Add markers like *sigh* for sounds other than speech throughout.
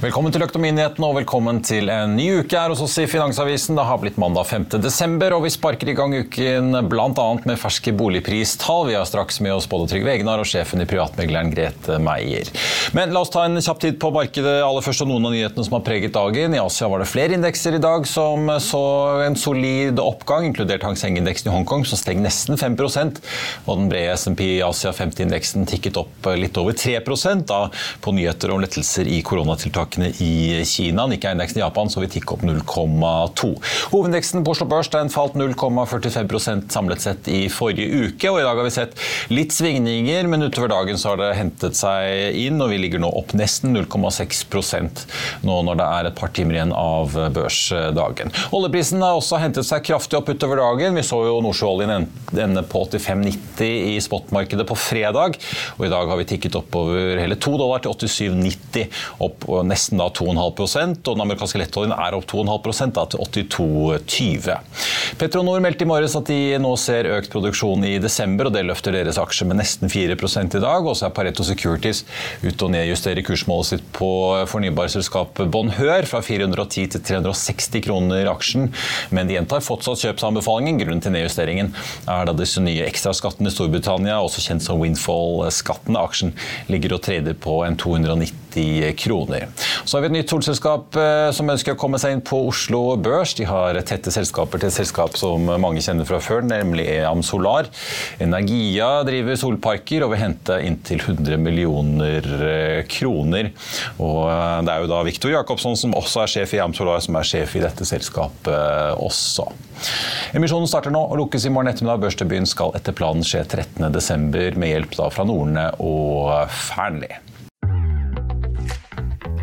Velkommen til Økonominyhetene og velkommen til en ny uke her hos oss i Finansavisen. Det har blitt mandag 5. desember, og vi sparker i gang uken bl.a. med ferske boligpristall. Vi har straks med oss både Trygve Egnar og sjefen i privatmegleren Grete Meier. Men la oss ta en kjapp tid på markedet aller først og noen av nyhetene som har preget dagen. I Asia var det flere indekser i dag som så en solid oppgang, inkludert Hang Seng-indeksen i Hongkong, som steg nesten 5 og den brede SMP Asia 50-indeksen tikket opp litt over 3 da på nyheter om lettelser i koronatiltak tiltakene i Kina. Nikkei-indeksen i Japan så vi tikke opp 0,2. Hovedindeksen på Oslo Børs den falt 0,45% samlet sett i forrige uke. og I dag har vi sett litt svingninger, men utover dagen så har det hentet seg inn. og Vi ligger nå opp nesten 0,6% nå når det er et par timer igjen av børsdagen. Oljeprisen har også hentet seg kraftig opp utover dagen. Vi så jo Nordsjøoljen ende på 85,90 i spotmarkedet på fredag. og I dag har vi tikket oppover hele 2 dollar til 87,90. opp nesten nesten da 2,5 og den amerikanske lettoljen er opp 2,5 da, til 82,20. Petronor meldte i morges at de nå ser økt produksjon i desember, og det løfter deres aksjer med nesten 4 i dag. Og så er Pareto Securities ute og nedjusterer kursmålet sitt på fornybarselskapet Bonheur fra 410 til 360 kroner aksjen, men de gjentar fortsatt kjøpsanbefalingen. Grunnen til nedjusteringen er da disse nye ekstraskattene i Storbritannia, også kjent som windfall-skattene. Aksjen ligger og trader på en 290 kroner. Så har vi et nytt solselskap eh, som ønsker å komme seg inn på Oslo Børs. De har tette selskaper til et selskap som mange kjenner fra før, nemlig Eam Solar. Energia driver solparker og vil hente inntil 100 millioner eh, kroner. Og eh, det er jo da Viktor Jacobsson, som også er sjef i Eam Solar, som er sjef i dette selskapet også. Emisjonen starter nå og lukkes i morgen ettermiddag. Børsdebuten skal etter planen skje 13.12. med hjelp da fra Norne og Fearnley.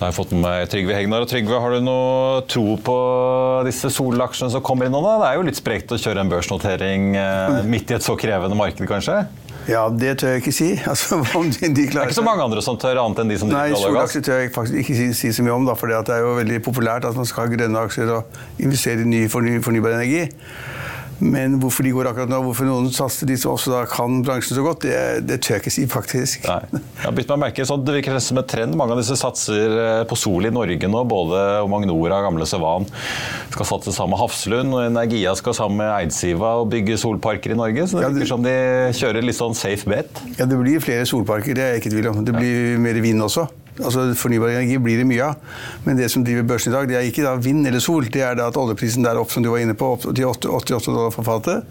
Da har jeg fått med meg Trygve Hegnar. Og Trygve, har du noe tro på disse solaksjene som kommer inn nå? da? Det er jo litt sprekt å kjøre en børsnotering eh, midt i et så krevende marked, kanskje? Ja, det tør jeg ikke si. *laughs* Altså, de, de det er ikke så mange andre som tør, annet enn de som Nei, solaksjer tør jeg faktisk ikke si, si, så mye om, for det er jo veldig populært at man skal ha grønne aksjer og investere i ny fornybar energi. Men hvorfor de går akkurat nå, hvorfor noen satser de som også da kan bransjen så godt, det, det tør jeg ikke si, faktisk. Nei. Jeg har bitt meg merke sånn, Det virker som et trend. Mange av disse satser eh, på sol i Norge nå. Både Magnora, gamle Sevan skal satse sammen med Hafslund. og Energia skal sammen med Eidsiva og bygge solparker i Norge. Så det Ja, det- virker som de kjører litt sånn safe bet. Ja, Det blir flere solparker, det er jeg ikke i tvil om. Det blir mer vind også. Altså Fornybar energi blir det mye av. Men det som driver børsen i dag, det er ikke da vind eller sol. Det er da at oljeprisen der opp, som du var inne på, opp til 88 dollar for fatet.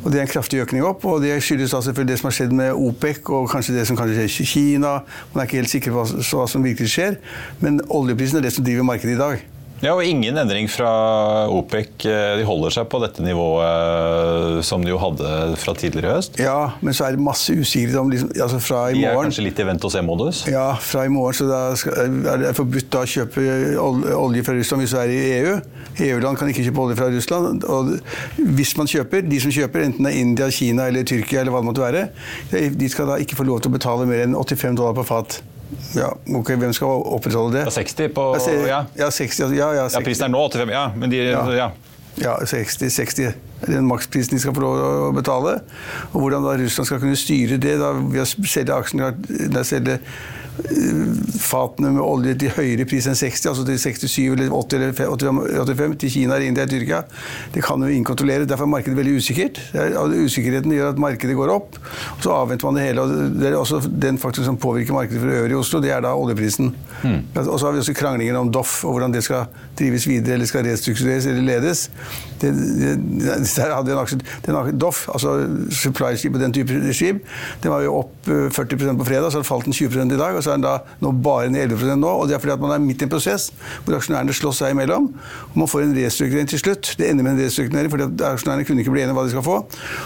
Og Det er en kraftig økning opp, og det skyldes da selvfølgelig det som har skjedd med OPEC, og kanskje det som kanskje skjer i Kina. Man er ikke helt sikker på hva, som virkelig skjer, men oljeprisen er det som driver markedet i dag. Ja, og Ingen endring fra OPEC. Eh, De holder seg på dette nivået eh, som de jo hadde fra tidligere i høst. Ja, men så er det masse usikkerhet om liksom, altså fra i morgen. De er kanskje litt i vent-og-se-modus? Ja, fra i morgen så skal, er det forbudt å kjøpe olje fra Russland hvis du er i EU. EU-land kan ikke kjøpe olje fra Russland. Og hvis man kjøper, de som kjøper, enten det er India, Kina eller Tyrkia eller hva det måtte være, de skal da ikke få lov til å betale mer enn 85 dollar på fat. Ja, ok, Hvem skal opprettholde det? Ja, 60 på Ja, ja. ja, 60, altså, ja, ja, Ja, 60. prisen er nå 85, ja. Men de, ja. Ja. Ja, 60, 60 er den maksprisen de skal få lov å betale. Og hvordan da Russland skal kunne styre det da, ved å selge aksjene fatene med olje til høyere pris enn 60, altså til 67 eller 80 eller 85 til Kina India Tyrkia, det kan jo ingen kontrollere. Derfor er markedet veldig usikkert. Det er- og Usikkerheten gjør at markedet går opp, og så avventer man det hele. og Det er også den faktoren som påvirker markedet for øvrig i Oslo, det er da oljeprisen. Og så har vi også kranglingen om Doff og hvordan det skal drives videre eller skal restruktureres eller ledes. Det, det, det, der hadde vi en aksje, den Doff, altså supply-skip og den type skip, den var jo opp eh, 40% på fredag, så har den falt den 20 i dag. og så er den da nå bare ned 11 nå. og Det er fordi at man er midt i en prosess hvor aksjonærene slåss seg imellom. og Man får en restrukturering til slutt. Det ender med en restrukturering fordi at aksjonærene kunne ikke bli enige om hva de skal få.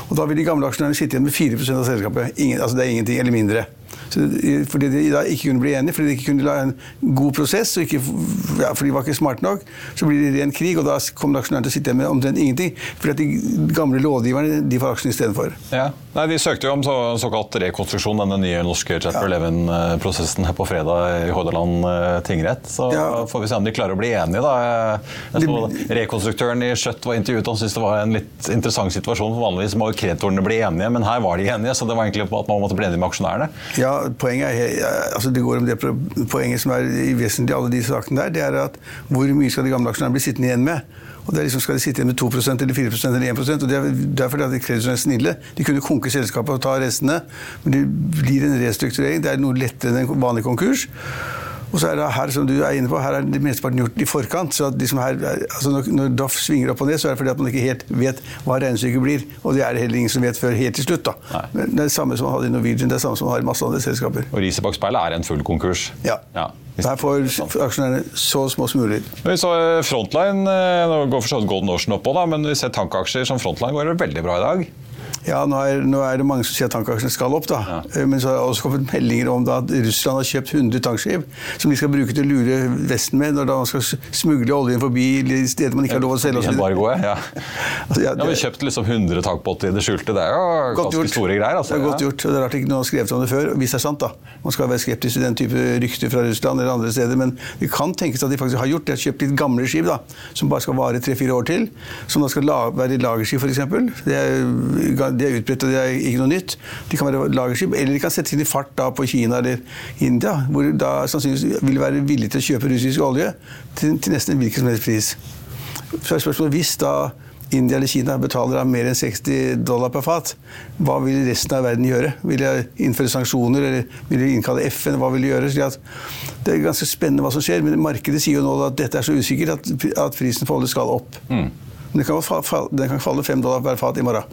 Og da vil de gamle aksjonærene sitte igjen med 4 av selskapet. Ingen, altså det er ingenting, eller mindre. Fordi de da ikke kunne bli enige, fordi de ikke kunne la en god prosess, ikke, ja, fordi de var ikke smarte nok, så blir det ren krig, og da kommer aksjonærene til å sitte igjen med omtrent ingenting. Fordi at de gamle långiverne de får aksjene istedenfor. Ja. Nei, De søkte jo om så, såkalt rekonstruksjon, denne nye norske Chapter 11-prosessen her på fredag i Hordaland eh, tingrett. Så Ja. får vi se om de klarer å bli enige, da. Så Rekonstruktøren i Skjøtt var intervjuet og syntes det var en litt interessant situasjon. for Vanligvis må kreditorene bli enige, men her var de enige, så det var egentlig at man måtte bli enige med aksjonærene. Ja, poenget er, altså det går om det poenget som er vesentlig i alle de sakene der, det er at hvor mye skal de gamle aksjonærene bli sittende igjen med? Og det er liksom, Skal de sitte igjen med 2% eller 4% eller 1% og Det er derfor at kreditorene er snille. De kunne konke selskapet og ta restene, men det blir en restrukturering. Det er noe lettere enn en vanlig konkurs. Og så er det her, som du er inne på, her er det mesteparten gjort i forkant. så at liksom her, altså når, når DAF svinger opp og ned, så er det fordi at man ikke helt vet hva regnestykket blir. Og det er det heller ingen som vet før helt til slutt. da. Men Det er det samme som man hadde i Norwegian, det er det samme som man har i masse andre selskaper. Og riset bak speilet er en full konkurs. Ja. Ja. Her får aksjonærene så små smuler. Vi så eh, Frontline, eh, nå går for så vidt Golden Ocean oppå, da, men vi ser tankaksjer som Frontline går veldig bra i dag. Ja, nå er, nå er det mange som sier at tankaksjene skal opp, da. Ja. Eh, Men så har det også kommet meldinger om da at Russland har kjøpt 100 tankskip som de skal bruke til å lure Vesten med når man skal smugle oljen forbi de steder man ikke har lov å selge. Embargoet, ja. *laughs* Altså, ja, Ja, vi det- har kjøpt liksom 100 tankbåter i det skjulte. Det er jo ganske gjort. store greier. Altså. Det er godt Ja. gjort. og Det er rart ikke noen har skrevet om det før, hvis det er sant. da. Man skal være skeptisk til den type rykter fra Russland eller andre steder, men det kan tenkes at de faktisk har gjort det. De har kjøpt litt gamle skip da, som bare skal vare tre-fire år til. Som da skal være lagerskip, f.eks. Det, er- det er utbredt, og det er ikke noe nytt. De kan være lagerskip, eller de kan settes inn i fart da på Kina eller India, hvor da sannsynligvis vil være villige til å kjøpe russisk olje til, til nesten hvilken som helst pris. Så er spørsmålet hvis da India eller Kina betaler av mer enn 60 dollar per fat, hva vil resten av verden gjøre? Vil de innføre sanksjoner, eller vil de innkalle FN? Hva vil de gjøre? Det er ganske spennende hva som skjer, men markedet sier jo nå at dette er så usikkert at, at prisen på olje skal opp. Men Den, kan, fa- fa- den kan falle 5 dollar per fat i morgen.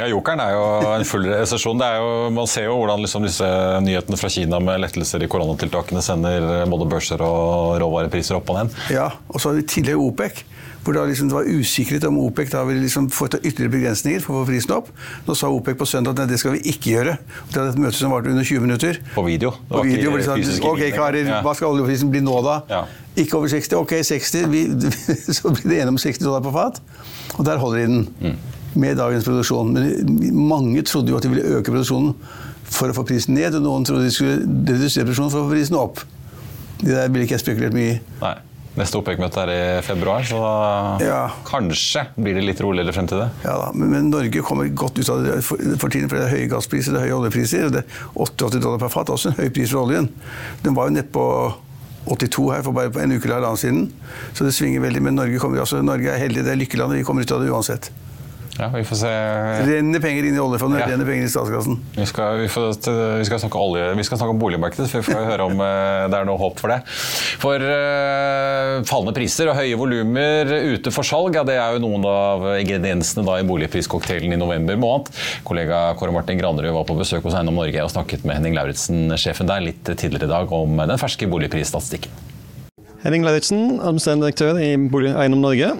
Ja, Jokeren er jo en full resesjon. Det jo, man ser jo hvordan liksom disse nyhetene fra Kina med lettelser i koronatiltakene sender både børser og råvarepriser opp og ned. Ja, og så har vi tidligere OPEC, hvor da liksom det var usikkerhet om OPEC da ville liksom få ta ytterligere begrensninger for å få prisen opp. Nå sa OPEC på søndag at nei, det skal vi ikke gjøre. De hadde et møte som varte under 20 minutter. På video. Det På var ikke video hvor de sa ok karer, Ja. hva skal oljeprisen bli nå da? Ja. Ikke over 60, ok 60. Vi, *laughs* så blir det enige om 60 dollar på fat. Og der holder de den. Mm. Med dagens produksjon. Men mange trodde jo at de ville øke produksjonen for å få prisen ned, og noen trodde de skulle redusere produksjonen for å få prisen opp. Det der ville ikke jeg spekulert mye i. Nei. Neste OPEC-møte er i februar, så ja. kanskje blir det litt roligere frem til det. Ja da, men, men, Norge kommer godt ut av det for, for tiden, for det er høye gasspriser det er høye oljepriser. og det er 88 dollar per fat, også en høy pris for oljen. Den var jo nett på 82 her for bare en uke eller halvannen siden. Så det svinger veldig. Men Norge, kommer, altså, Norge er heldig, det er lykkelandet. Vi kommer ut av det uansett. Ja, vi får se. Renner penger inn i oljefondet, ja. renner penger i statskassen. Vi skal, vi, får, vi skal, snakke, olje, vi skal snakke om boligmarkedet, så vi får høre om eh, det er noe håp for det. For uh, fallende priser og høye volumer ute for salg, ja, det er jo noen av ingrediensene da, i boligpriscocktailen i november måned. Kollega Kåre Martin Granerud var på besøk hos Eiendom Norge og snakket med Henning Lauritzen, sjefen der, litt tidligere i dag om den ferske boligprisstatistikken. Henning Lauritzen, administrerende direktør i Eiendom Norge.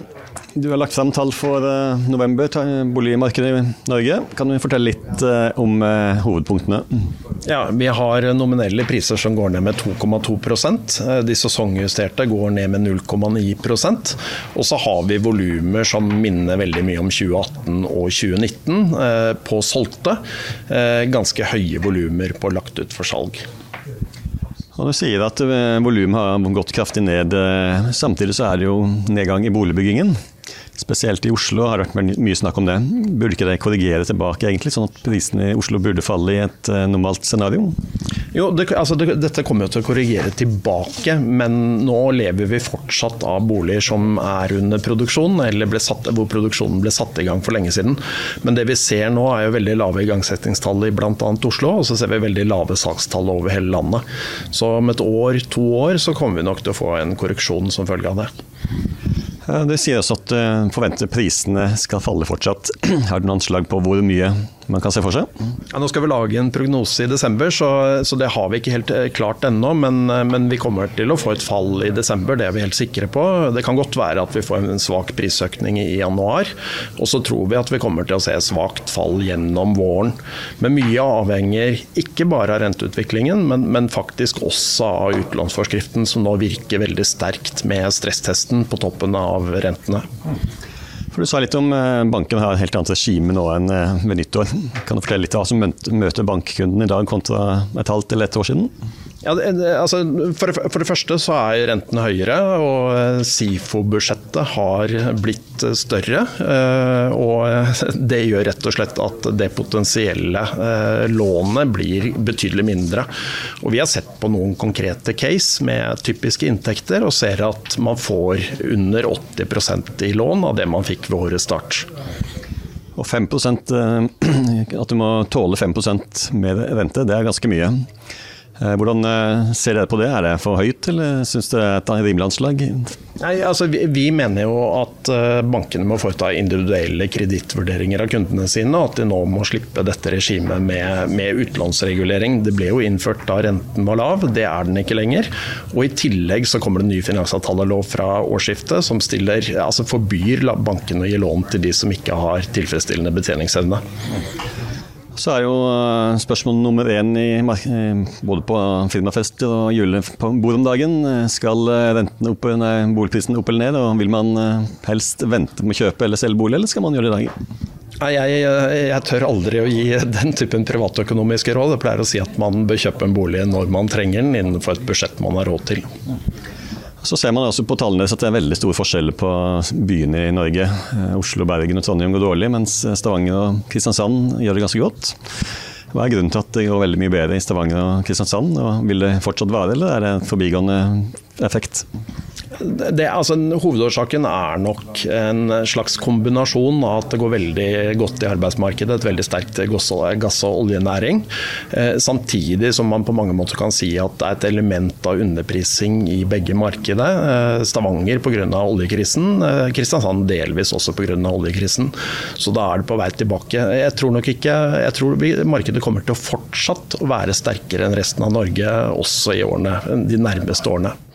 Du har lagt frem tall for november november, boligmarkedet i Norge. Kan du fortelle litt eh, om eh, hovedpunktene? Ja, Vi har nominelle priser som går ned med 2,2% De sesongjusterte går ned med 0,9% Og så har vi volumer som minner veldig mye om 2018 og 2019 på solgte. Ganske høye volumer på lagt ut for salg. Og Du sier at volumet har gått kraftig ned. Samtidig så er det jo nedgang i boligbyggingen. Spesielt i Oslo har det vært mye snakk om det. Burde ikke det korrigere tilbake, egentlig, sånn at prisene i Oslo burde falle i et uh, normalt scenario? Jo, det, altså det, Dette kommer jo til å korrigere tilbake, men nå lever vi fortsatt av boliger som er under produksjon, eller satt, hvor produksjonen ble satt i gang for lenge siden. Men det vi ser nå er jo veldig lave igangsettingstall i bl.a. Oslo, og så ser vi veldig lave sakstall over hele landet. Så om et år, to år, så kommer vi nok til å få en korreksjon som følge av det. Det sier også at forventede prisene skal falle fortsatt. Har du noen anslag på hvor mye man kan se for seg? Ja, nå skal vi lage en prognose i desember, så, så det har vi ikke helt eh, klart ennå. Men, eh, men, vi kommer til å få et fall i desember, det er vi helt sikre på. Det kan godt være at vi får en svak prisøkning i januar. Og så tror vi at vi kommer til å se svakt fall gjennom våren. Men mye avhenger ikke bare av renteutviklingen, men, men faktisk også av utlånsforskriften, som nå virker veldig sterkt med stresstesten på toppen av rentene. For Du sa litt om eh, banken har et helt annet regime nå enn eh, ved nyttår. Kan du fortelle litt hva som møter bankkunden i dag kontra et halvt eller et år siden? Ja, altså, for, det første så er rentene høyere, og eh, SIFO-budsjettet har blitt større. Eh, og *laughs* det gjør rett og slett at det potensielle eh, lånet blir betydelig mindre. Og vi har sett på noen konkrete case med typiske inntekter, og ser at man får under 80% i lån av det man fikk ved årets start. Og 5% *clears throat* At du må tåle 5% mer rente, det er ganske mye. Eh, hvordan eh, ser dere på det? Er det for høyt, eller syns dere det er et rimelig anslag? Nei, altså, vi, vi, mener jo at eh, bankene må foreta individuelle kredittvurderinger av kundene sine, og at de nå må slippe dette regimet med, med utlånsregulering. Det ble jo innført da renten var lav, det er den ikke lenger. Og I tillegg så kommer det en ny finansavtalelov fra årsskiftet som stiller, altså forbyr bankene å gi lån til de som ikke har tilfredsstillende betjeningsevne. Så er jo eh, spørsmål nummer én i, både på firmafest og julebord om dagen. Skal eh, rentene opp, nei, boligprisen opp eller ned? Og vil man eh, helst vente med å kjøpe eller selge bolig, eller skal man gjøre det i dag? Jeg, jeg, jeg, tør aldri å gi den typen privatøkonomiske råd. Jeg pleier å si at man bør kjøpe en bolig når man trenger den, innenfor et budsjett man har råd til. Så ser man også på tallene at det er veldig stor forskjell på byene i Norge. Eh, Oslo, Bergen og Trondheim går dårlig, mens Stavanger og Kristiansand gjør det ganske godt. Hva er grunnen til at det går veldig mye bedre i Stavanger og Kristiansand? Og vil det fortsatt være, eller er det en forbigående effekt? Det, altså, hovedårsaken er nok en slags kombinasjon av at det går veldig godt i arbeidsmarkedet, et veldig sterkt gass- og oljenæring, eh, samtidig som man på mange måter kan si at det er et element av underprising i begge markedet. Eh, Stavanger pga. oljekrisen, eh, Kristiansand delvis også pga. oljekrisen. Så da er det på vei tilbake. Jeg tror nok ikke, jeg tror markedet kommer til å fortsatt å være sterkere enn resten av Norge også i årene, de nærmeste årene.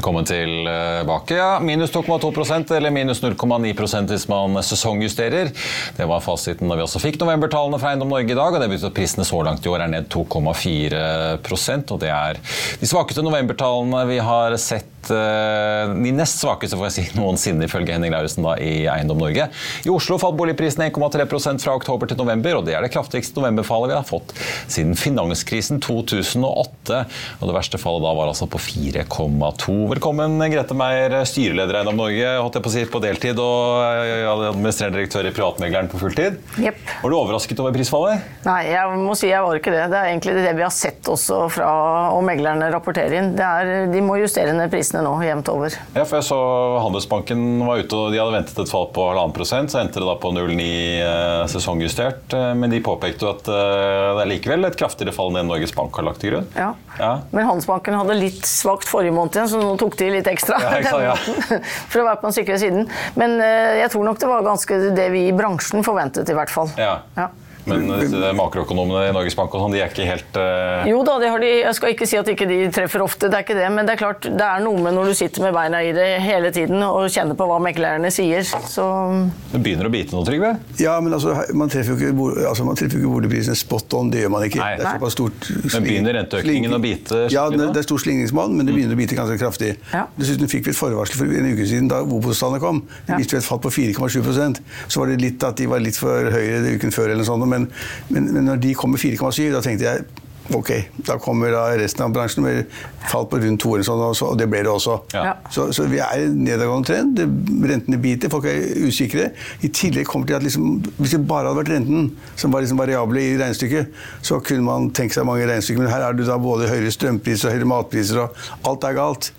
Velkommen tilbake. Ja, minus 2,2% eller minus 0,9% hvis man sesongjusterer. Det var fasiten da vi også fikk novembertallene fra Eiendom Norge i dag. og Det betyr at prisene så langt i år er ned 2,4% og Det er de svakeste novembertallene vi har sett de nest svakeste får jeg si, *laughs* noensinne, ifølge Henning Lauritzen da, i Eiendom Norge. I Oslo falt boligprisen 1,3% fra oktober til november, og det er det kraftigste novemberfallet vi har fått siden finanskrisen 2008. Og Det verste fallet da var altså på 4,2. Velkommen, Grete Meier, styreleder i Eiendom Norge, holdt jeg på å si, på deltid, og eh, administrerende direktør i Privatmegleren på fulltid. Yep. Var du overrasket over prisfallet? Nei, jeg må si jeg var ikke det. Det er egentlig det vi har sett også fra og meglerne rapporterer inn. Det er, de må justere ned prisene nå jevnt over. Ja, for jeg så Handelsbanken var ute og de hadde ventet et fall på halvannen prosent, så endte det da på 0,9 eh, sesongjustert. Eh, Men de påpekte jo at eh, det er likevel et kraftigere fall enn Norges Bank har lagt til grunn. Ja. Ja. Men Handelsbanken hadde litt svakt forrige måned igjen, så nå tok de litt ekstra. Ja, sant, ja. *laughs* For å være på den sikre siden. Men jeg tror nok det var ganske det vi i bransjen forventet, i hvert fall. Ja. Men disse makroøkonomene i Norges Bank og sånn, de er ikke helt uh... Jo da, det har de, jeg skal ikke si at ikke de treffer ofte, det er ikke det. Men det er klart, det er noe med når du sitter med beina i det hele tiden og kjenner på hva meklerne sier. Så Det begynner å bite nå, Trygve? Ja, men altså, man treffer jo ikke, altså, man treffer ikke boligprisene spot on. Det gjør man ikke. Nei. Det er såpass stort Men begynner renteøkningen å bite Ja, det, det er stor slingringsmonn, men det begynner å bite ganske kraftig. Ja. Dessuten fikk vi et forvarsel for en uke siden da Obos-tallene kom. Ja. vi jo et fall på 4,7% Så var det litt at de var litt for høye uken før, eller noe sånt, men, men, men når de kom med 4,7, da tenkte jeg Ok, da kommer da resten av bransjen med fall på rundt 2 sånn, og, så, og det ble det også. Ja. Så, så vi er i en nedadgående trend. Rentene biter, folk er usikre. I tillegg kommer til at liksom, hvis det bare hadde vært renten som var liksom variable i regnestykket, så kunne man tenke seg mange regnestykker. Men her er det da både høyere strømpriser og høyere matpriser, og alt er galt.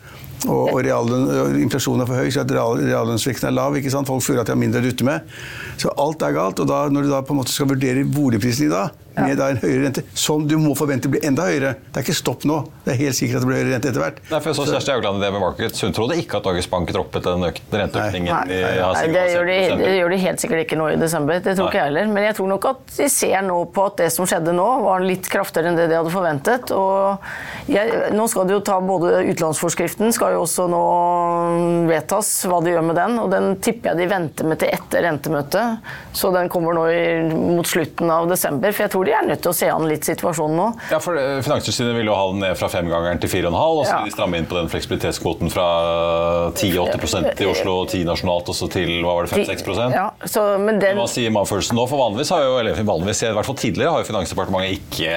Og, og realen, inflasjonen er for høy, så at real, reallønnsveksten er lav. Folk føler at de har mindre å rutte med. Så alt er galt. Og da, når du da på en måte skal vurdere boligprisen i dag, med da en høyere rente, som du må forvente blir enda høyere Det er ikke stopp nå. Det er helt sikkert at det blir høyere rente etter hvert. Nei, for jeg så Kjersti Haugland i DB Markets. Hun trodde ikke at Norges Bank droppet den økte renteøkningen. Nei, nei, nei, det, gjør de, det gjør de helt sikkert ikke nå i desember. Det tror ikke jeg heller. Men jeg tror nok at de ser nå på at det som skjedde nå, var litt kraftigere enn det de hadde forventet. Og jeg, nå skal de jo ta både utlånsforskriften skal jo også nå vedtas, hva de gjør med den. Og den tipper jeg de venter med til etter rentemøtet. Så den kommer nå i, mot slutten av desember. For jeg tror de er nødt til å se an litt situasjonen nå. Ja, for eh, Finanstilsynet ville jo ha den ned fra femgangeren til 4,5, og så Ja. vil de stramme inn på den fleksibilitetskvoten fra 10-8 i Oslo og 10 nasjonalt, og så til hva var det, 5-6 Ja, så, men den, Hva sier magefølelsen nå? For vanligvis har jo, eller vanligvis, i hvert fall tidligere har jo Finansdepartementet ikke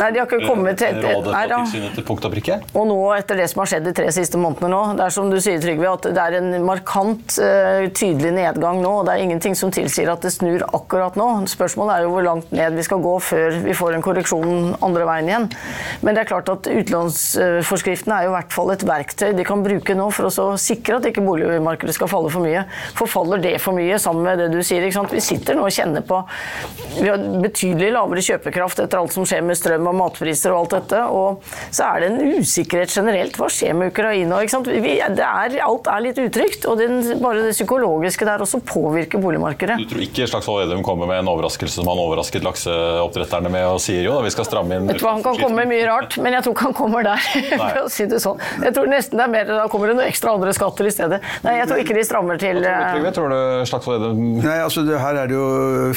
Nei, de har ikke kommet til- rådet fra tilsynet til punkt og prikke. Og nå, etter det som har skjedd de tre siste månedene nå, det er som du sier, Trygve, at det er en markant, eh, tydelig nedgang nå. og Det er ingenting som tilsier at det snur akkurat nå. Spørsmålet er jo hvor langt ned vi skal gå før vi får en korreksjon andre veien igjen. Men det er klart at utlånsforskriftene er jo i hvert fall et verktøy de kan bruke nå for å sikre at ikke boligmarkedet skal falle for mye. For faller det for mye, sammen med det du sier? ikke sant? Vi sitter nå og kjenner på Vi har betydelig lavere kjøpekraft etter alt som skjer med strøm og matpriser og alt dette. Og så er det en usikkerhet generelt. Hva skjer med Ukraina? Vi, er, alt er litt utrygt. Og den, bare det psykologiske der også påvirker boligmarkedet. Du tror ikke Slagsvold Vedum kommer med en overraskelse som han overrasket lakseoppdretterne med og sier jo da, vi skal stramme inn Vet du hva, Han kan komme med mye rart, men jeg tror ikke han kommer der. *laughs* for å si det sånn. Jeg tror nesten det er mer, Da kommer det noen ekstra andre skatter i stedet. Nei, Jeg tror ikke de strammer til eh, Trygve, tror du Slagsvold Vedum Nei, altså det, Her er det jo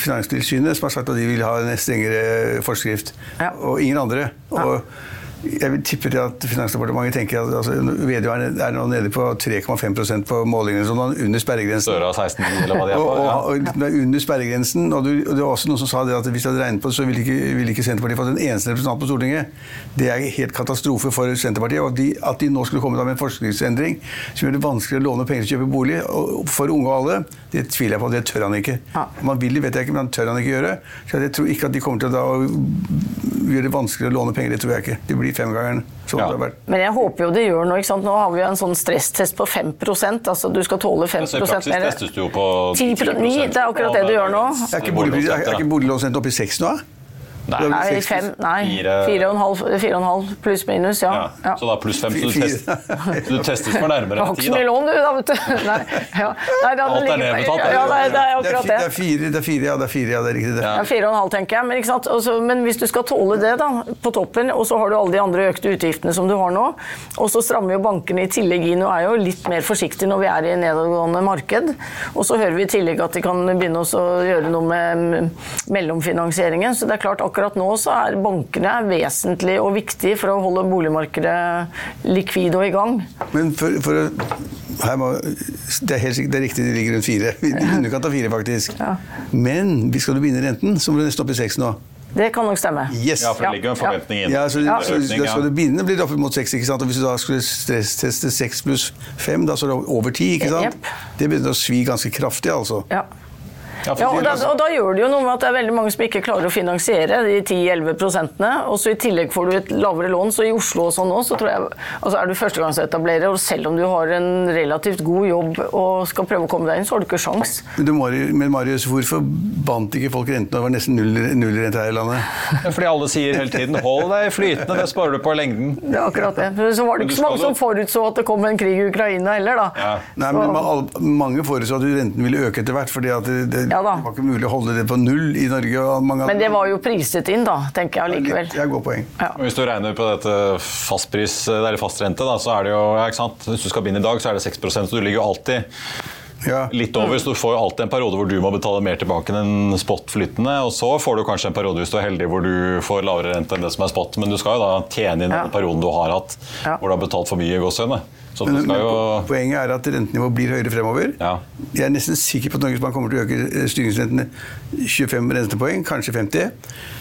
Finanstilsynet som har sagt at de vil ha en strengere forskrift, Ja. og ingen andre. Og jeg vil tippe til at Finansdepartementet tenker at altså, Vedum er nå nede på 3,5 på målingene, sånn under sperregrensen. Støre av 16 eller hva det er Og, på? og, Ja. og, og, er under sperregrensen. Og, du, og det var også noen som sa det at hvis de hadde regnet på det, så ville ikke, ville ikke Senterpartiet fått en eneste representant på Stortinget. Det er helt katastrofe for Senterpartiet. Og at de, at de nå skulle komme med en forskriftsendring som gjør det vanskeligere å låne penger til å kjøpe bolig og for unge og alle, det tviler jeg på. Det tør han ikke. Ja. Om vil det, vet jeg ikke, men han tør han ikke gjøre. Så jeg tror ikke at de kommer til å da gjøre det vanskeligere å låne penger. Det tror jeg ikke. Det blir femgangeren. Ja. det har vært. Men jeg håper jo det gjør noe. ikke sant? Nå har vi jo en sånn stresstest på 5 altså Du skal tåle 5 Så I praksis mer. testes du jo på 10 9, det er akkurat det du gjør nå. Er ikke boliglånsrenten oppe i seks nå? Nei, fem, nei. Fire- 4,5 4,5 pluss minus, ja. ja. ja. Så da pluss 5, så du, test, *laughs* så du testes for nærmere Du har enn ikke 10, så mye da. lån, du, da, vet du. *laughs* Nei, ja. Nei, det Alt er nedbetalt. Ja, det det er Det akkurat det det. er fire, det er fire, ja, det er fire, ja, det er riktig. Det. Ja. Ja, fire og en halv, tenker jeg. Men, ikke sant? Også, men hvis du skal tåle det da, på toppen, og så har du alle de andre økte utgiftene som du har nå, og så strammer jo bankene i tillegg inn og er jo litt mer forsiktige når vi er i nedadgående marked. Og så hører vi i tillegg at de kan begynne å gjøre noe med mm, mellomfinansieringen. Så det er klart, akkurat nå så er bankene vesentlig og viktig for å holde boligmarkedet likvid og i gang. Men for, for her må, det er helt sikkert det er riktig, det ligger rundt fire. I underkant av fire, faktisk. Ja. Men skal du begynne renten, så må du nesten opp i seks nå. Det kan nok stemme. Yes! Ja, for det ligger jo en forventning inn. Ja, så, Ja. så, Økning, da skal du begynne blir det opp mot seks. ikke sant? Og hvis du da skulle stressteste seks pluss fem, da så er det over ti. ikke sant? Yep. Det begynner å svi ganske kraftig, altså. Ja. Ja, Ja, og, da, altså- og da gjør det jo noe med at det er veldig mange som ikke klarer å finansiere de 10-11 prosentene. Og så i tillegg får du et lavere lån. Så i Oslo og sånn nå, så tror jeg altså er du førstegangsetablerer, og selv om du har en relativt god jobb og skal prøve å komme deg inn, så har du ikke sjans. Men, du, men Marius, hvorfor bandt ikke folk rentene over var nesten null, nullrente her i landet. Fordi alle sier hele tiden 'hold deg flytende', det sparer du på lengden. Det er akkurat det. Så var det ikke så mange som forutså at det kom en krig i Ukraina heller, da. Ja. Nei, men ma- alle- Mange forutså at renten ville øke etter hvert, fordi at det, det, Ja da. det var ikke mulig å holde det på null i Norge. Mange Men det var jo priset inn, da, tenker jeg allikevel. Det er et poeng. Og Hvis du regner på dette fastpris, eller fastrente, da, så er det jo ja, ikke sant? Hvis du skal begynne i dag, så er det 6% så du ligger jo alltid Ja. litt over. Så du får jo alltid en periode hvor du må betale mer tilbake enn spot flytende. Og så får du kanskje en periode hvis du er heldig hvor du får lavere rente enn det som er spot. Men du skal jo da tjene inn Ja. den perioden du har hatt Ja. hvor du har betalt for mye i gåsehudene. Så Men, men Poenget er at rentenivået blir høyere fremover. Ja. Jeg er nesten sikker på at Norges Bank kommer til å øke eh, styringsrentene 25 rentepoeng, kanskje 50.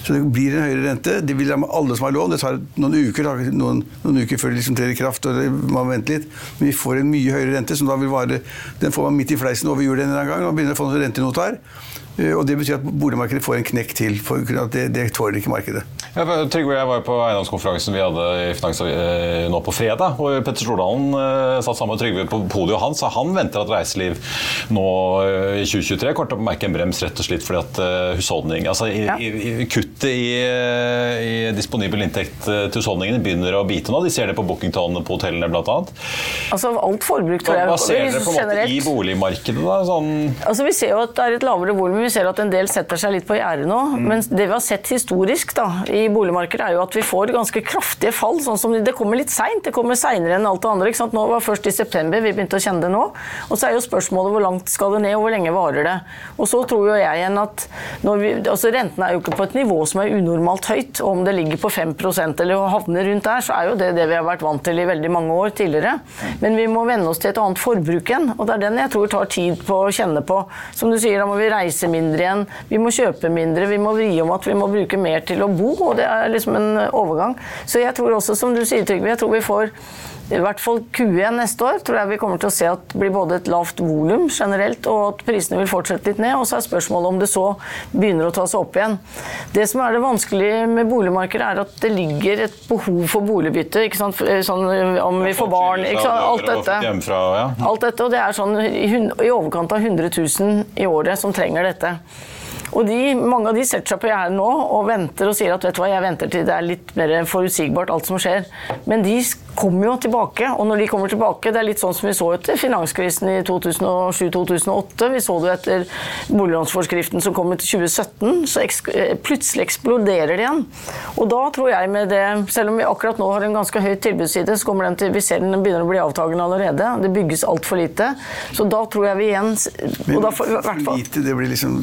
Så det blir en høyere rente. Det vil ramme alle som har lån. Det tar noen uker, noen, noen uker før det liksom trer i kraft. og det, man må vente litt. Men vi får en mye høyere rente, som da vil vare Den får man midt i fleisen over jul en gang og begynner å få noen rentenotar. Eh, Og det betyr at boligmarkedet får en knekk til. For at det, det tåler ikke markedet. Ja, Trygve og jeg var på eiendomskonferansen vi hadde i Finans eh, nå på fredag. hvor Petter Stordalen eh, satt sammen med Trygve på podiet hans. og Han venter at reiseliv nå eh, i 2023 kommer til å merke en brems rett og slett fordi at eh, husholdning, altså i, Ja. i, Kuttet i, eh, i disponibel inntekt eh, til husholdningene begynner å bite nå. De ser det på Bookington på hotellene bl.a. Altså alt forbruk, tror jeg. hva ser dere på en måte generelt. i boligmarkedet? da? Sånn, Altså Vi ser jo at det er et lavere volum. Vi ser at en del setter seg litt på gjerdet nå. Men det vi har sett historisk da, i boligmarkedet, er jo at vi får ganske kraftige fall. sånn som Det kommer litt seint. Det kommer seinere enn alt det andre. ikke sant? Nå var først i september vi begynte å kjenne det nå. Og så er jo spørsmålet hvor langt skal det ned, og hvor lenge varer det. Og så tror jo jeg igjen at når vi, altså Renten er jo ikke på et nivå som er unormalt høyt. og Om det ligger på 5% eller havner rundt der, så er jo det det vi har vært vant til i veldig mange år tidligere. Men vi må venne oss til et annet forbruk igjen. Og det er den jeg tror tar tid på å kjenne på. Som du sier, da må vi reise mindre igjen. Vi må kjøpe mindre. Vi må vri om at vi må bruke mer til å bo. Og det er liksom en overgang. Så jeg tror også, som du sier, Trygve, jeg tror vi får i hvert fall Q1 neste år tror jeg vi kommer til å se at det blir både et lavt volum generelt, og at prisene vil fortsette litt ned. Og så er spørsmålet om det så begynner å ta seg opp igjen. Det som er det vanskelige med boligmarkedet, er at det ligger et behov for boligbytte. ikke sant? Sånn om vi får barn, ikke sant? alt dette. Alt dette, og det er sånn i overkant av 100 000 i året som trenger dette. Og de, Mange av de setter seg på gjerdet nå og venter og sier at vet du hva, jeg venter til det er litt mer forutsigbart alt som skjer. Men de kommer jo tilbake, og når de kommer tilbake Det er litt sånn som vi så etter finanskrisen i 2007-2008. Vi så det etter boliglånsforskriften som kom i 2017. Så eks eh, plutselig eksploderer det igjen. Og da tror jeg med det, selv om vi akkurat nå har en ganske høy tilbudsside, så kommer den til, vi ser den begynner å bli avtagende allerede. Det bygges altfor lite. Så da tror jeg vi igjen og da får, i hvert for fall, lite, det blir liksom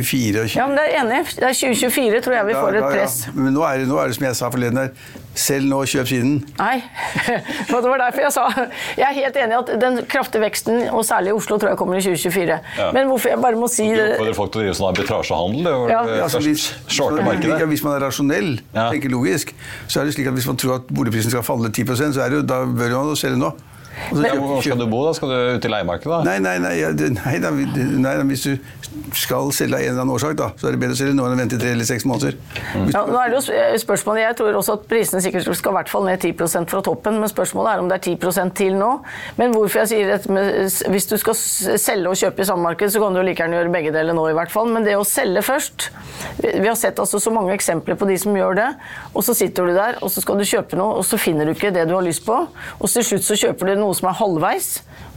2024 og 20... ja, men det er enig. Det er 2024 tror jeg vi får et press. ja. press. Men nå er, det, nå er det som jeg sa forleden her. Selv nå, kjøp siden. Nei, *laughs* det var derfor jeg sa Jeg er helt enig i at den kraftige veksten, og særlig i Oslo, tror jeg kommer i 2024. Ja. Men hvorfor jeg bare må si Du det oppfordrer folk til å drive sånn arbitrasjehandel? Ja. Altså, hvis, Shorte ja, markedet? hvis man er rasjonell, tenker logisk, så er det slik at hvis man tror at boligprisen skal falle 10% så er det, jo- da bør man selge nå. Og så Ja, hvor skal du bo? da? Skal du ut i leiemarkedet? da? Nei, nei, nei, ja, nei, da, nei, da, hvis du skal selge av en eller annen årsak, da, så er det bedre å selge nå enn å vente i tre eller seks måneder. Mm. ja, nå er det jo spørsmålet, Jeg tror også at prisene sikkert skal i hvert fall ned 10% fra toppen, men spørsmålet er om det er 10% til nå. Men hvorfor jeg sier dette med Hvis du skal selge og kjøpe i samme marked, så kan du jo like gjerne gjøre begge deler nå, i hvert fall. Men det å selge først Vi vi har sett altså så mange eksempler på de som gjør det. Og så sitter du der, og så skal du kjøpe noe, og så finner du ikke det du har lyst på. Og til slutt så kjøper du noe som er halvveis,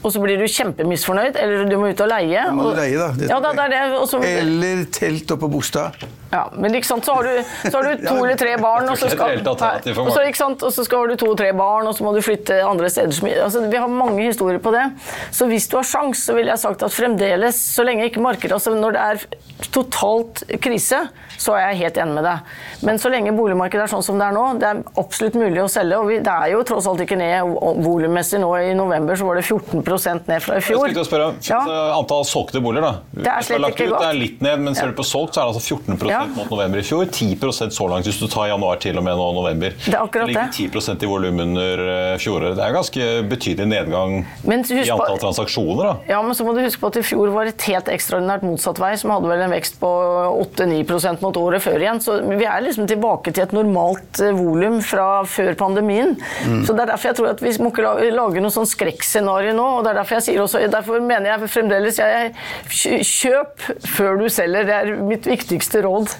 og så blir du kjempemisfornøyd, eller du må ut og leie. Du må og- leie, da. Det- Ja, da, det er det. Og Eller telt oppe på Bostad. Ja, men ikke sant, så har du, så har du *laughs* to eller tre barn, og så skal, og så, sant, og så skal du to eller tre barn, og så må du flytte andre steder. Altså, vi har mange historier på det. Så hvis du har sjans, så ville jeg sagt at fremdeles, så lenge ikke markedet altså Når det er totalt krise, så er jeg helt enig med deg. Men så lenge boligmarkedet er sånn som det er nå, det er absolutt mulig å selge. Og vi, det er jo tross alt ikke ned volummessig nå. I november så var det 14 ned fra i Jeg fjor. skulle til å spørre, Ja. Antall solgte boliger, da. Det er slett ikke ut, godt. Det er litt ned, men ser du på solgt, så er det altså 14 Ja. mot november i fjor. 10 så langt hvis du tar januar til og med nå november. Det er akkurat ligger det. 10 i volum under eh, fjoråret. Det er ganske betydelig nedgang i på- antall transaksjoner. da. Ja, men så må du huske på at i fjor var et helt ekstraordinært motsatt vei, som hadde vel en vekst på 8-9% mot året før igjen. Så vi er liksom tilbake til et normalt eh, volum fra før pandemien. Mm. Så det er derfor jeg tror at vi må ikke lage noe sånn skrekkscenario nå. Og det er derfor jeg sier også, derfor mener jeg fremdeles jeg, kjøp før du selger. Det er mitt viktigste råd.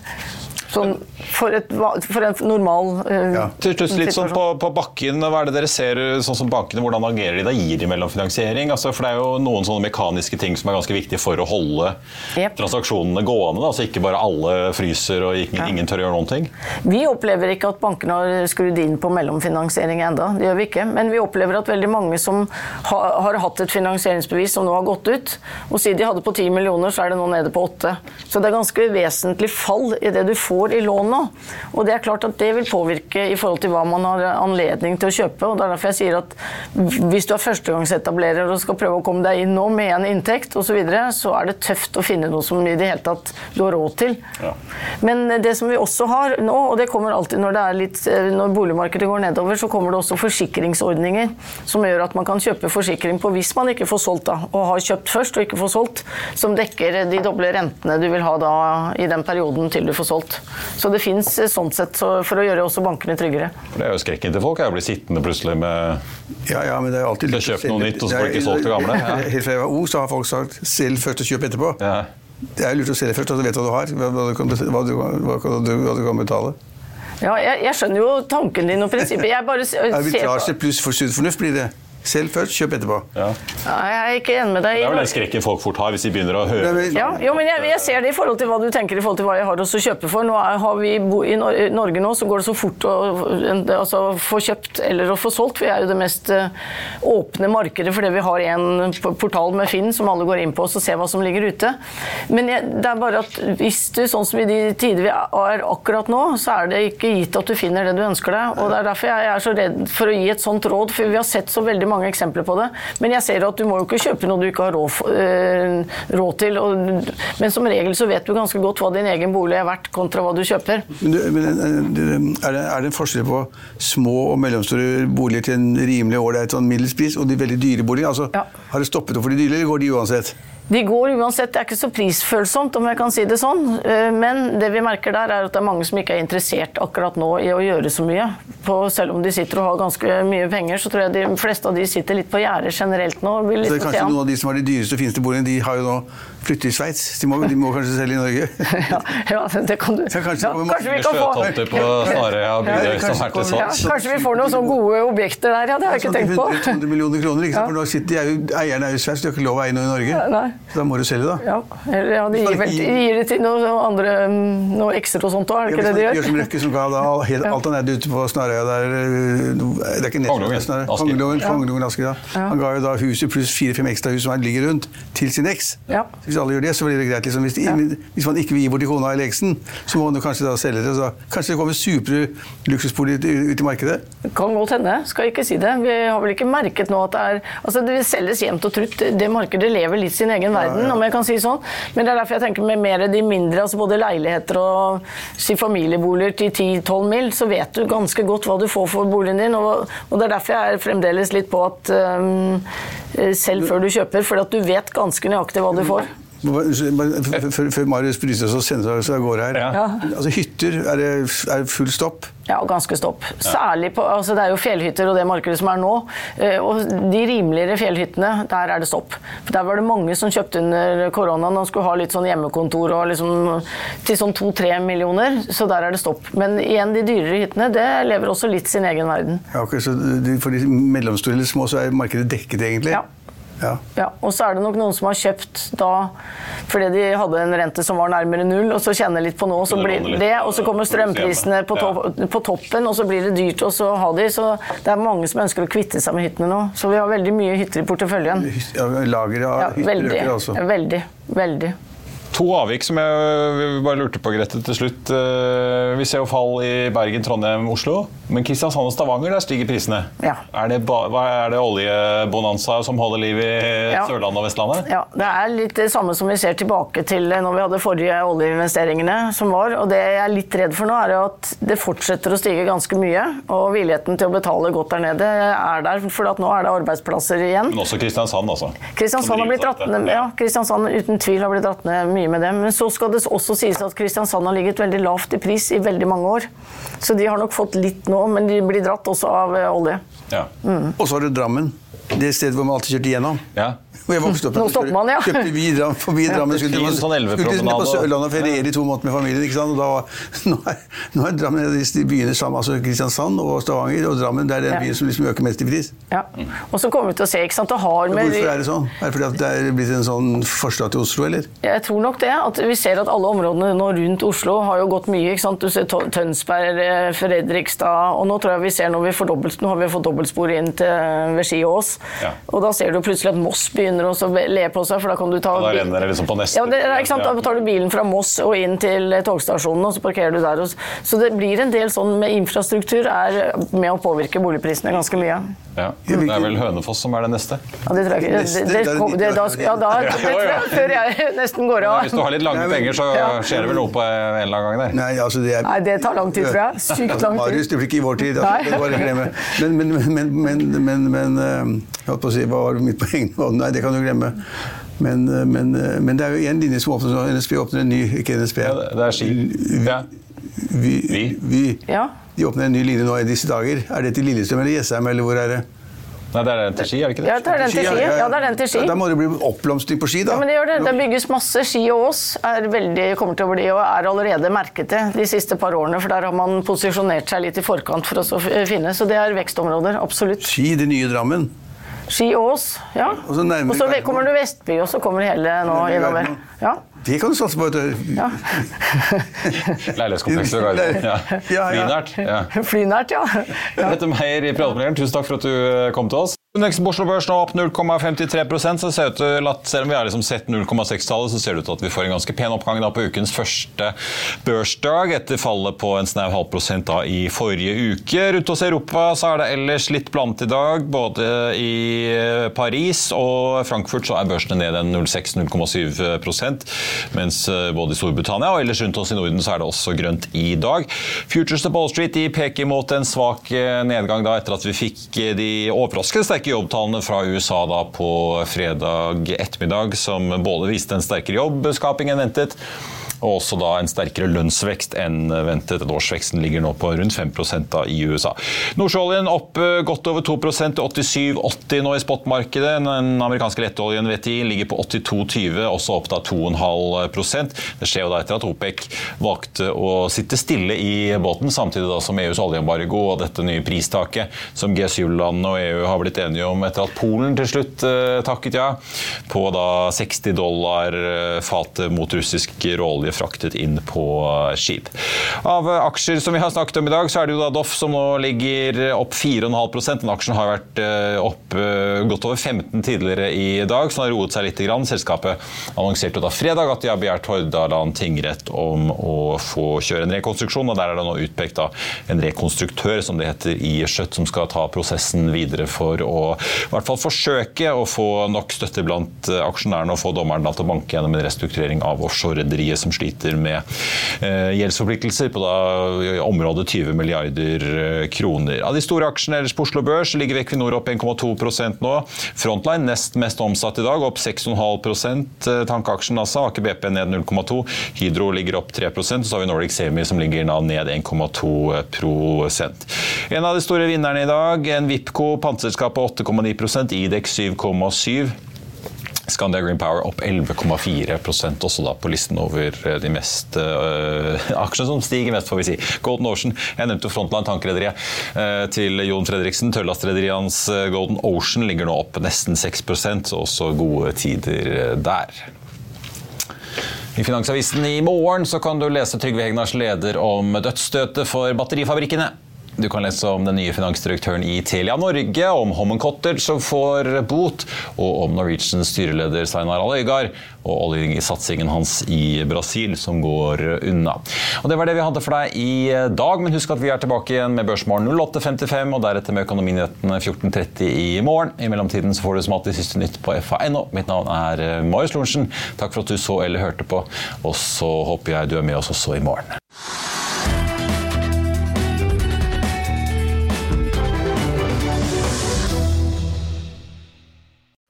Sånn for, et, for en normal eh, Ja. Til slutt litt sånn på, på bakken, hva er det dere ser sånn som bankene, hvordan agerer de da? Gir de mellomfinansiering? Altså, for det er jo noen sånne mekaniske ting som er ganske viktige for å holde yep. transaksjonene gående, da, Altså ikke bare alle fryser og ingen, ingen tør å gjøre noen ting. Vi opplever ikke at bankene har skrudd inn på mellomfinansiering enda. Det gjør vi ikke. Men vi opplever at veldig mange som har, har hatt et finansieringsbevis som nå har gått ut, og siden de hadde på 10 millioner, så er det nå nede på 8. Så det er ganske vesentlig fall i det du får i lån nå. Og det er klart at det vil påvirke i forhold til hva man har anledning til å kjøpe. Og det er derfor jeg sier at hvis du er førstegangsetablerer og skal prøve å komme deg inn nå med en inntekt osv., så, videre, så er det tøft å finne noe som i det hele tatt du har råd til. Ja. Men det som vi også har nå, og det kommer alltid når, det er litt, eh, når boligmarkedet går nedover, så kommer det også forsikringsordninger som gjør at man kan kjøpe forsikring på hvis man ikke får solgt da, og har kjøpt først og ikke får solgt, som dekker de doble rentene du vil ha da i den perioden til du får solgt. Så det fins sånn sett så, for å gjøre også bankene tryggere. For det er jo skrekken til folk, er å bli sittende plutselig med Ja, ja, men det er alltid kjøpt noe nytt, og så får du ikke solgt det gamle, ja. *laughs* Helt fra jeg var ung, så har folk sagt 'selg først og kjøp etterpå'. ja. Det er lurt å selge først, og du vet hva du har, hva du kan, hva du, hva du kan betale. Ja, jeg, jeg skjønner jo tanken din og prinsippet. Jeg bare *laughs* Arbitrasje ser på pluss for sunn fornuft blir det. Selg først, kjøp etterpå. ja. ja, Jeg er ikke enig med deg. Det er vel den skrekken folk fort har hvis de begynner å høre vel... Ja, jo, men jeg, jeg ser det i forhold til hva du tenker i forhold til hva jeg har å kjøpe for. Nå er, har vi bo, I Norge nå så går det så fort å altså, få kjøpt eller å få solgt. Vi er jo det mest eh, åpne markedet fordi vi har en portal med Finn som alle går inn på og ser hva som ligger ute. Men jeg, det er bare at hvis du, sånn som i de tider vi er akkurat nå, så er det ikke gitt at du finner det du ønsker deg. Og det er derfor jeg er så redd for å gi et sånt råd, for vi har sett så veldig mange eksempler på det. Men jeg ser at du må jo ikke kjøpe noe du ikke har råd, eh, råd til. Og, men som regel så vet du ganske godt hva din egen bolig er verdt kontra hva du kjøper. Men, men eh, er, det, er det en forskjell på små og mellomstore boliger til en rimelig ålreit sånn middels pris, og de veldig dyre boligene? Altså, Ja. Har det stoppet opp for de dyre, eller går de uansett? De går uansett, det er ikke så prisfølsomt om jeg kan si det sånn. Eh, Men det vi merker der er at det er mange som ikke er interessert akkurat nå i å gjøre så mye. På, selv om de sitter og har ganske mye penger, så tror jeg de fleste av de sitter litt på gjerdet generelt nå. Vil Så det er liksom kanskje noen av de som har de dyreste og fineste boligene, de har jo nå flyttet til Sveits. De, de må kanskje selge i Norge? *laughs* Ja, ja, det kan du. Så kanskje Ja, kanskje vi kan få på og bygder som er ja. Kanskje vi får noen sånne gode objekter der, ja. Det har jeg ikke tenkt på. 100 millioner kroner, ikke sant? For nå sitter er jo, eierne er jo i Sveits, de har ikke lov å eie noe i Norge. Nei. Så da må du selge, da. Ja, eller ja, de gir, vel, de gir det til noen andre mm, noe ekstra og sånt òg, er det Ja, ikke det de Gjør Gjør som? Røkke, som ga da *laughs* helt, alt han eide ute på Snarøya der øh, Det er ikke Kongelungen, Kongeloven. Kongelungen, Asker, ja. Han ga jo da huset pluss fire-fem ekstra hus som han ligger rundt, til sin eks. Ja. Hvis alle gjør det, så blir det greit. Liksom. Hvis, de, hvis man ikke vil gi bort til kona eller eksen, så må man kanskje da selge det. Så kanskje det kommer supre luksusboliger ut- ut i markedet. Kan godt hende, skal ikke si det. Vi har vel ikke merket nå at det er Altså, det selges jevnt og trutt. Det markedet lever litt sin egen verden, om jeg kan si sånn. Men det er derfor jeg tenker med mer de mindre, altså både leiligheter og si familieboliger til 10-12 mil, så vet du ganske godt hva du får for boligen din. Og, og det er derfor jeg er fremdeles litt på at um, selv før du kjøper, for at du vet ganske nøyaktig hva du får. Før Marius bryter oss og sender oss av gårde her. Ja. Altså Hytter, er det, er full stopp? Ja, ganske stopp. Særlig på, altså Det er jo fjellhytter og det markedet som er nå. eh, Og de rimeligere fjellhyttene, der er det stopp. For Der var det mange som kjøpte under koronaen og skulle ha litt sånn hjemmekontor og liksom til sånn to-tre millioner. Så der er det stopp. Men igjen, de dyrere hyttene, det lever også litt sin egen verden. Ja, okay, så For de mellomstore eller små så er markedet dekket, egentlig? Ja. Ja. Ja, og så er det nok noen som har kjøpt da fordi de hadde en rente som var nærmere null, og så kjenner litt på nå, så blir det, og så kommer strømprisene på, to på toppen, og så blir det dyrt å ha de, så det er mange som ønsker å kvitte seg med hyttene nå. Så vi har veldig mye hytter i porteføljen. Ja, Lager av Ja, hytter veldig, øker altså. veldig, veldig. To avvik som jeg bare lurte på, Grete, til slutt. Eh, Vi ser jo fall i Bergen, Trondheim, Oslo. Men Kristiansand og Stavanger, der stiger prisene. Ja. Er det, er det oljebonanza som holder liv i Ja. Sørlandet og Vestlandet? Ja, Det er litt det samme som vi ser tilbake til når vi hadde forrige oljeinvesteringene som var. og Det jeg er litt redd for nå, er at det fortsetter å stige ganske mye. Og villigheten til å betale godt der nede er der, for at nå er det arbeidsplasser igjen. Men også Kristiansand, altså. Kristiansand har blitt dratt ned, ja, Kristiansand uten tvil har blitt dratt ned mye med dem. Men så skal det også sies at Kristiansand har ligget veldig lavt i pris i veldig mange år. Så de har nok fått litt nå, men de blir dratt også av eh, olje. Ja. Og så har du Drammen. Det stedet hvor man alltid kjørte igjennom. ja. Hvor jeg vokste opp, Nå stopper man, ja. Kjøpte vi *laughs* for forbi Drammen. Skulle, fin sånn skulle på. Sørlandet og feriere i to måneder med familien. ikke sant? Og da *laughs* nå, er, nå er Drammen en av de byene sammen, altså Kristiansand og Stavanger og Drammen, det er den Ja. byen som liksom øker mest i pris. Ja. Og så kommer vi til å se, ikke sant, og har med Hvorfor er det sånn? Er det fordi at det er blitt en sånn forstad til Oslo, eller? Jeg tror nok det. at Vi ser at alle områdene nå rundt Oslo har jo gått mye. ikke sant? Du ser Tønsberg, eh, Fredrikstad og Nå tror jeg vi ser når vi får dobbelt, nå har vi fått dobbeltspor inn til Ski og Ås. Ja. Og da ser du plutselig at Moss begynner også å le på seg, for da kan du ta Og da renner det liksom på neste Ja, det, er, ikke sant? Da tar du bilen fra Moss og inn til eh, togstasjonen, og så parkerer du der. og Så det blir en del sånn med infrastruktur er med å påvirke boligprisene ganske mye. Ja. Det er vel Hønefoss som er det neste. Ja, det tror jeg ikke. Det, det, det det, da, ja, da, det tror jeg før jeg *laughs* nesten går av. Hvis du har litt lange penger, så skjer det vel noe på en eller annen gang der. Nei, altså det er... Nei, det tar lang tid, tror jeg. Sykt lang tid. Marius, det blir ikke i vår tid. Altså, det var men, Men, men, men, men, men, men eh, Jeg holdt på å si, hva var mitt poeng nå? Nei, det kan du glemme. Men, eh, men, eh, men det er jo en linje som åpner nå. NSB åpner en ny Ikke NSB. Ja, det- det er Ski. Ja. Vi, Vi. vi. Ja. De åpner en ny linje nå i disse dager. Er det til Lillestrøm eller Jessheim, eller hvor er det? Nei, det er den til Ski, er det ikke Ja, det? det er den til Ski. Ja, det er den til Ski. Da må det bli oppblomstring på Ski, da. Ja, men det gjør det. Det bygges masse. Ski og Ås er veldig, kommer til å bli og er allerede merket det de siste par årene. For der har man posisjonert seg litt i forkant for oss å finne. Så det er vekstområder. Absolutt. Ski, det nye Drammen. Ski og Ås, ja. Og så Og så kommer du Vestby, og så kommer hele nå innover. Ja. Det kan du satse på. vet du. ja. Leilighetskomplekset ved Gardermoen. Ja. Ja, ja. Flynært. Ja. Flynært, ja. ja. Petter Meyer i Pratepanelet, tusen takk for at du kom til oss. Indeksen Børs nå opp 0,53% så det ser ut til at selv om vi har liksom sett 0,6-tallet, så ser det ut til at vi får en ganske pen oppgang på ukens første børsdag, etter fallet på en snau halv prosent da i forrige uke. Rundt hos Europa så er det ellers litt blant i dag, både i eh, Paris og Frankfurt så er børsene ned en 0,6-0,7 mens eh, både i Storbritannia og ellers rundt oss i Norden så er det også grønt i dag. Futures to Wall Street de peker mot en svak eh, nedgang da etter at vi fikk de overraskende sterke jobbtallene fra USA da på fredag ettermiddag, som både viste en sterkere jobbskaping enn ventet, og også da en sterkere lønnsvekst enn ventet. Årsveksten ligger nå på rundt 5 da i USA. Nordsjøoljen opp eh, godt over 2 til 87,80 nå i spotmarkedet. Den amerikanske letteoljen VTI ligger på 82,20, også opp da 2,5% Det skjer jo da etter at OPEC valgte å sitte stille i båten, samtidig da som EUs oljeembargo og dette nye pristaket som G7-landene og EU har blitt enige om etter at Polen til slutt eh, takket ja, på da 60 dollar eh, fatet mot russisk råolje fraktet inn på skip. Av aksjer som vi har snakket om i dag, så er det jo da Doff som nå ligger opp 4,5 Den aksjen har vært eh, opp eh, godt over 15 tidligere i dag, så den har roet seg litt. Grann. Selskapet annonserte da fredag at de har begjært Hordaland tingrett om å få kjøre en rekonstruksjon, og der er det nå utpekt da en rekonstruktør, som det heter i Skjøtt, som skal ta prosessen videre for å i hvert fall forsøke å få nok støtte blant eh, aksjonærene og få dommeren til å banke gjennom en restrukturering av offshore-rederiet som sliter med eh, gjeldsforpliktelser på området 20 milliarder eh, kroner. Av de store aksjene ellers på Oslo Børs ligger Equinor opp 1,2% nå. Frontline nest mest omsatt i dag, opp 6,5 eh, Tankeaksjen altså, Aker BP ned 0,2 Hydro ligger opp 3% så har vi Nordic Semi som ligger ned 1,2% En av de store vinnerne i dag, en Vipco, panteselskapet 8,9% Idex 7,7 Scandia Green Power opp 11,4% også da på listen over eh, de mest *laughs* uh, aksjene som stiger mest, får vi si. Golden Ocean, jeg nevnte Frontline tankrederiet uh, til Jon Fredriksen. Tørrlastrederiet hans Golden Ocean ligger nå opp nesten 6% også gode tider der. I Finansavisen i morgen kan du lese Trygve Hegnars leder om dødsstøtet for batterifabrikkene. Du kan lese om den nye finansdirektøren i Telia Norge, om Hommen Cottage som får bot, og om Norwegians styreleder Steinar Harald Øygard og oljesatsingen hans i Brasil som går unna. Og Det var det vi hadde for deg i dag, men husk at vi er tilbake igjen med Børsmorgen 08.55 og deretter med Økonominyhetene 14.30 i morgen. I mellomtiden så får du som alltid siste nytt på fa.no. Mitt navn er Marius Lorentzen. Takk for at du så eller hørte på, og så håper jeg du er med oss også i morgen.